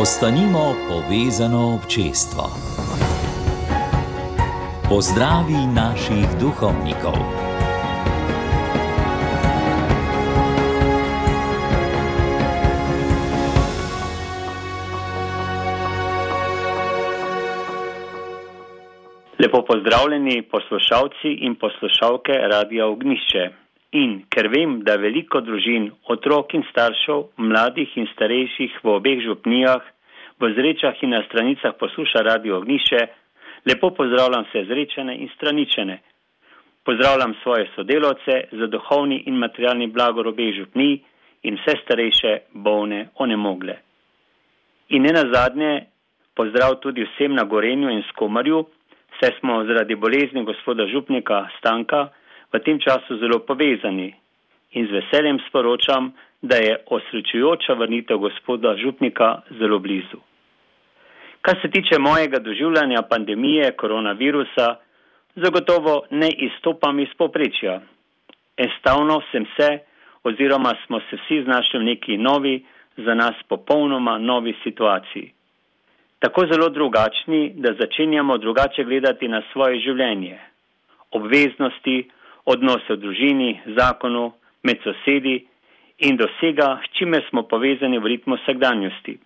Ostanimo povezano občestvo. Pozdravi naših duhovnikov. Lepo pozdravljeni poslušalci in poslušalke Radia Ognišče. In ker vem, da veliko družin, otrok in staršev, mladih in starejših v obeh župnijah, v zrečah in na stranicah posluša radio ogniše, lepo pozdravljam vse zrečene in straničene. Pozdravljam svoje sodelovce za duhovni in materialni blagor obeh župnij in vse starejše, bolne, onemogle. In ne nazadnje, pozdrav tudi vsem na Gorenju in Skomarju, saj smo zaradi bolezni gospoda župnika Stanka, v tem času zelo povezani in z veseljem sporočam, da je osrečujoča vrnitev gospoda Župnika zelo blizu. Kar se tiče mojega doživljanja pandemije koronavirusa, zagotovo ne izstopam iz poprečja. Estavno sem se oziroma smo se vsi znašli v neki novi, za nas popolnoma novi situaciji. Tako zelo drugačni, da začenjamo drugače gledati na svoje življenje. Obveznosti, odnose v družini, zakonu, med sosedi in dosega, s čimer smo povezani v ritmu vsakdanjosti.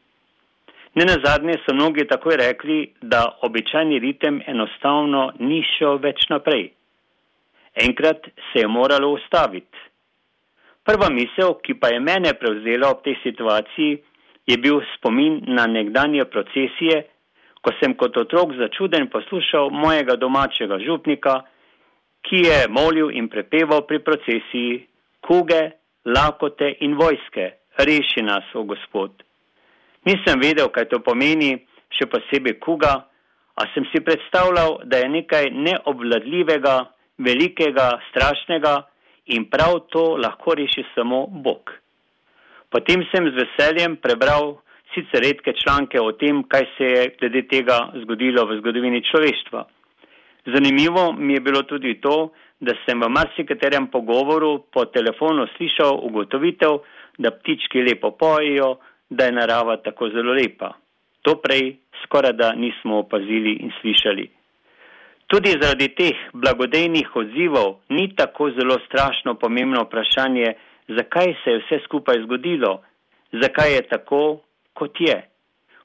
Ne na zadnje so mnogi takoj rekli, da običajni ritem enostavno ni šel več naprej. Enkrat se je moralo ustaviti. Prva misel, ki pa je mene prevzela ob tej situaciji, je bil spomin na nekdanje procesije, ko sem kot otrok začuden poslušal mojega domačega župnika, ki je molil in prepeval pri procesiji kuge, lakote in vojske, reši nas, o Gospod. Nisem vedel, kaj to pomeni, še posebej kuga, a sem si predstavljal, da je nekaj neobvladljivega, velikega, strašnega in prav to lahko reši samo Bog. Potem sem z veseljem prebral sicer redke članke o tem, kaj se je glede tega zgodilo v zgodovini človeštva. Zanimivo mi je bilo tudi to, da sem v marsikaterem pogovoru po telefonu slišal ugotovitev, da ptički lepo pojejo, da je narava tako zelo lepa. To prej skoraj da nismo opazili in slišali. Tudi zaradi teh blagodejnih odzivov ni tako zelo strašno pomembno vprašanje, zakaj se je vse skupaj zgodilo, zakaj je tako, kot je.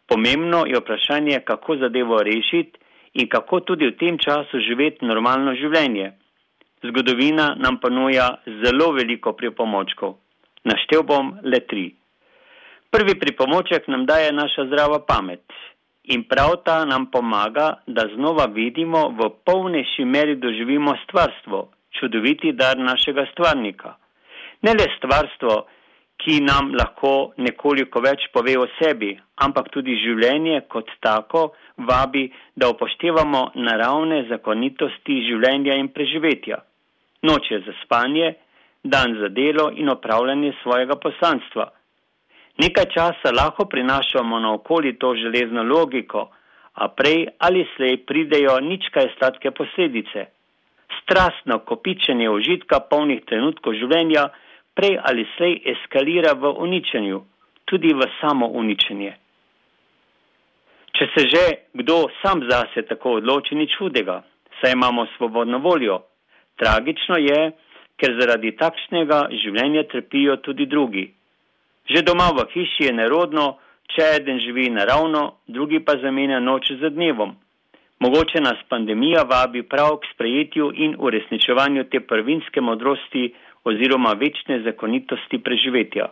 Pomembno je vprašanje, kako zadevo rešiti in kako tudi v tem času živeti normalno življenje. Zgodovina nam ponuja zelo veliko pripomočkov. Naštel bom le tri. Prvi pripomoček nam daje naša zdrava pamet in prav ta nam pomaga, da znova vidimo v polnejši meri doživimo stvarstvo, čudoviti dar našega stvarnika. Ne le stvarstvo, ki nam lahko nekoliko več pove o sebi, ampak tudi življenje kot tako, vabi, da upoštevamo naravne zakonitosti življenja in preživetja. Noč je za spanje, dan za delo in opravljanje svojega poslanstva. Nekaj časa lahko prinašamo na okoli to železno logiko, a prej ali slej pridejo nič kaj sladke posledice. Strastno kopičenje užitka polnih trenutkov življenja prej ali slej eskalira v uničenju, tudi v samo uničenje. Če se že kdo sam zase tako odloči, nič hudega, saj imamo svobodno voljo. Tragično je, ker zaradi takšnega življenja trpijo tudi drugi. Že doma v hiši je nerodno, če eden živi naravno, drugi pa zamenja noč za dnevom. Mogoče nas pandemija vabi prav k sprejetju in uresničevanju te prvinske modrosti oziroma večne zakonitosti preživetja.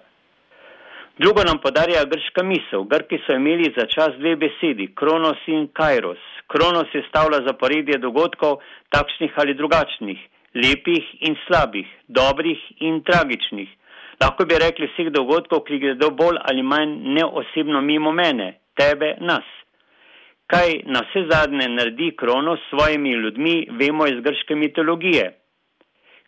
Drugo nam podarja grška misel. Grki so imeli za čas dve besedi, kronos in kairos. Kronos je stavila zaporedje dogodkov, takšnih ali drugačnih, lepih in slabih, dobrih in tragičnih. Lahko bi rekli vseh dogodkov, ki gredo bolj ali manj neosebno mimo mene, tebe, nas. Kaj na vse zadnje naredi kronos s svojimi ljudmi, vemo iz grške mitologije.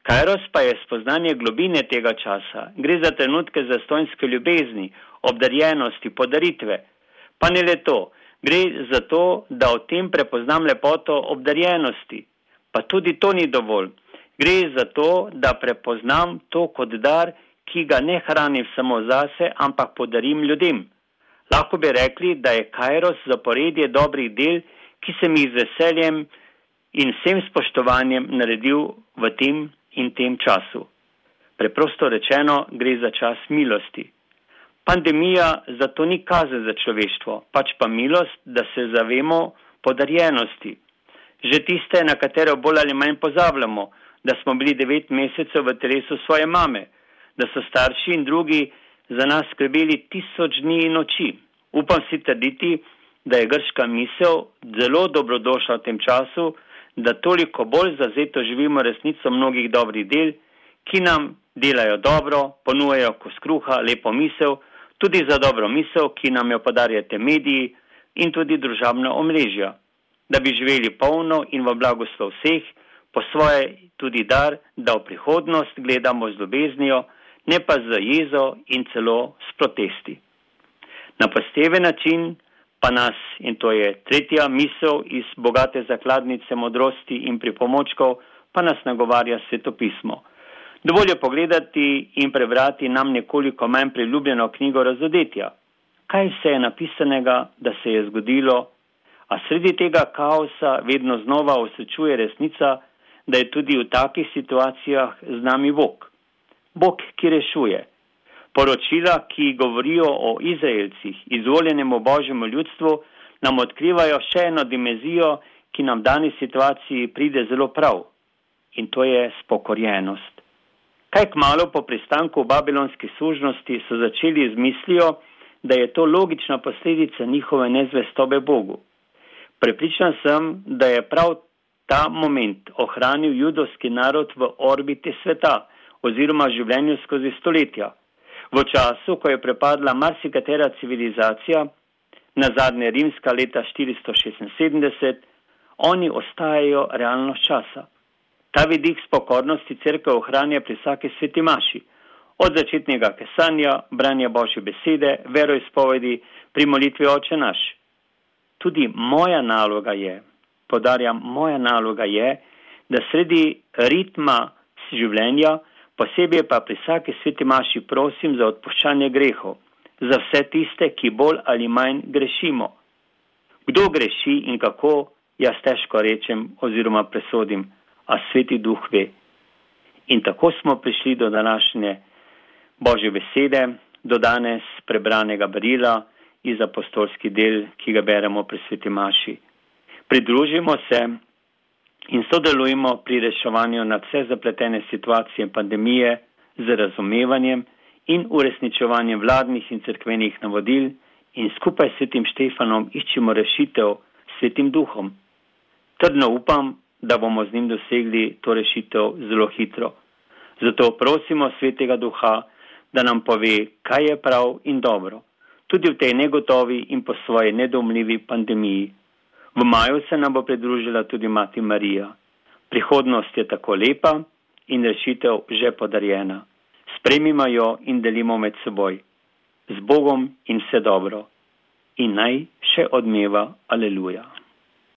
Kairos pa je spoznanje globine tega časa. Gre za trenutke zastojnske ljubezni, obdarjenosti, podaritve. Pa ne le to, gre za to, da o tem prepoznam lepoto obdarjenosti. Pa tudi to ni dovolj. Gre za to, da prepoznam to kot dar, ki ga ne hranim samo zase, ampak podarim ljudem. Lahko bi rekli, da je Kairos zaporedje dobrih del, ki sem jih z veseljem in vsem spoštovanjem naredil v tem in tem času. Preprosto rečeno, gre za čas milosti. Pandemija zato ni kazen za človeštvo, pač pa milost, da se zavemo podarjenosti. Že tiste, na katero bolj ali manj pozabljamo, da smo bili devet mesecev v telesu svoje mame, da so starši in drugi za nas skrbeli tisoč dni in noči. Upam si trditi, da je grška misel zelo dobrodošla v tem času, da toliko bolj zazeto živimo resnico mnogih dobrih del, ki nam delajo dobro, ponujajo kos kruha, lepo misel, tudi za dobro misel, ki nam jo podarjate mediji in tudi družabna omrežja, da bi živeli polno in v blagoslov vseh, po svoje tudi dar, da v prihodnost gledamo z ljubeznijo, ne pa z jezo in celo s protesti. Na posteven način pa nas, in to je tretja misel iz bogate zakladnice modrosti in pripomočkov, pa nas nagovarja svetopismo. Dovolj je pogledati in prebrati nam nekoliko manj priljubljeno knjigo razodetja. Kaj se je napisanega, da se je zgodilo, a sredi tega kaosa vedno znova osrečuje resnica, da je tudi v takih situacijah z nami Bog. Bog, ki rešuje. Poročila, ki govorijo o Izraelcih, izvoljenemu Božjemu ljudstvu, nam odkrivajo še eno dimenzijo, ki nam dani situaciji pride zelo prav. In to je spokorjenost. Kaj k malo po pristanku v babilonski služnosti so začeli z mislijo, da je to logična posledica njihove nezvestobe Bogu. Prepričan sem, da je prav ta moment ohranil judovski narod v orbiti sveta oziroma življenju skozi stoletja. V času, ko je prepadla marsikatera civilizacija, na zadnje rimska leta 476, oni ostajajo realnost časa. Ta vidik spokornosti crkve ohranja pri vsaki sveti maši, od začetnega kesanja, branja Božje besede, veroizpovedi, pri molitvi oče naš. Tudi moja naloga je, podarjam, moja naloga je, da sredi ritma življenja posebej pa pri vsaki sveti maši prosim za odpuščanje grehov, za vse tiste, ki bolj ali manj grešimo. Kdo greši in kako, jaz težko rečem oziroma presodim, a sveti duh ve. In tako smo prišli do današnje Božje besede, do danes prebranega barila iz apostolski del, ki ga beremo pri sveti maši. Pridružimo se in sodelujemo pri reševanju nad vse zapletene situacije pandemije z razumevanjem in uresničevanjem vladnih in crkvenih navodil in skupaj s svetim Štefanom iščemo rešitev s svetim duhom. Trdno upam, da bomo z njim dosegli to rešitev zelo hitro. Zato prosimo svetega duha, da nam pove, kaj je prav in dobro, tudi v tej negotovi in po svoji nedomljivi pandemiji. V maju se nam bo pridružila tudi mati Marija. Prihodnost je tako lepa in rešitev že podarjena. Spremimo jo in delimo med seboj. Z Bogom in vse dobro. In naj še odmeva, aleluja.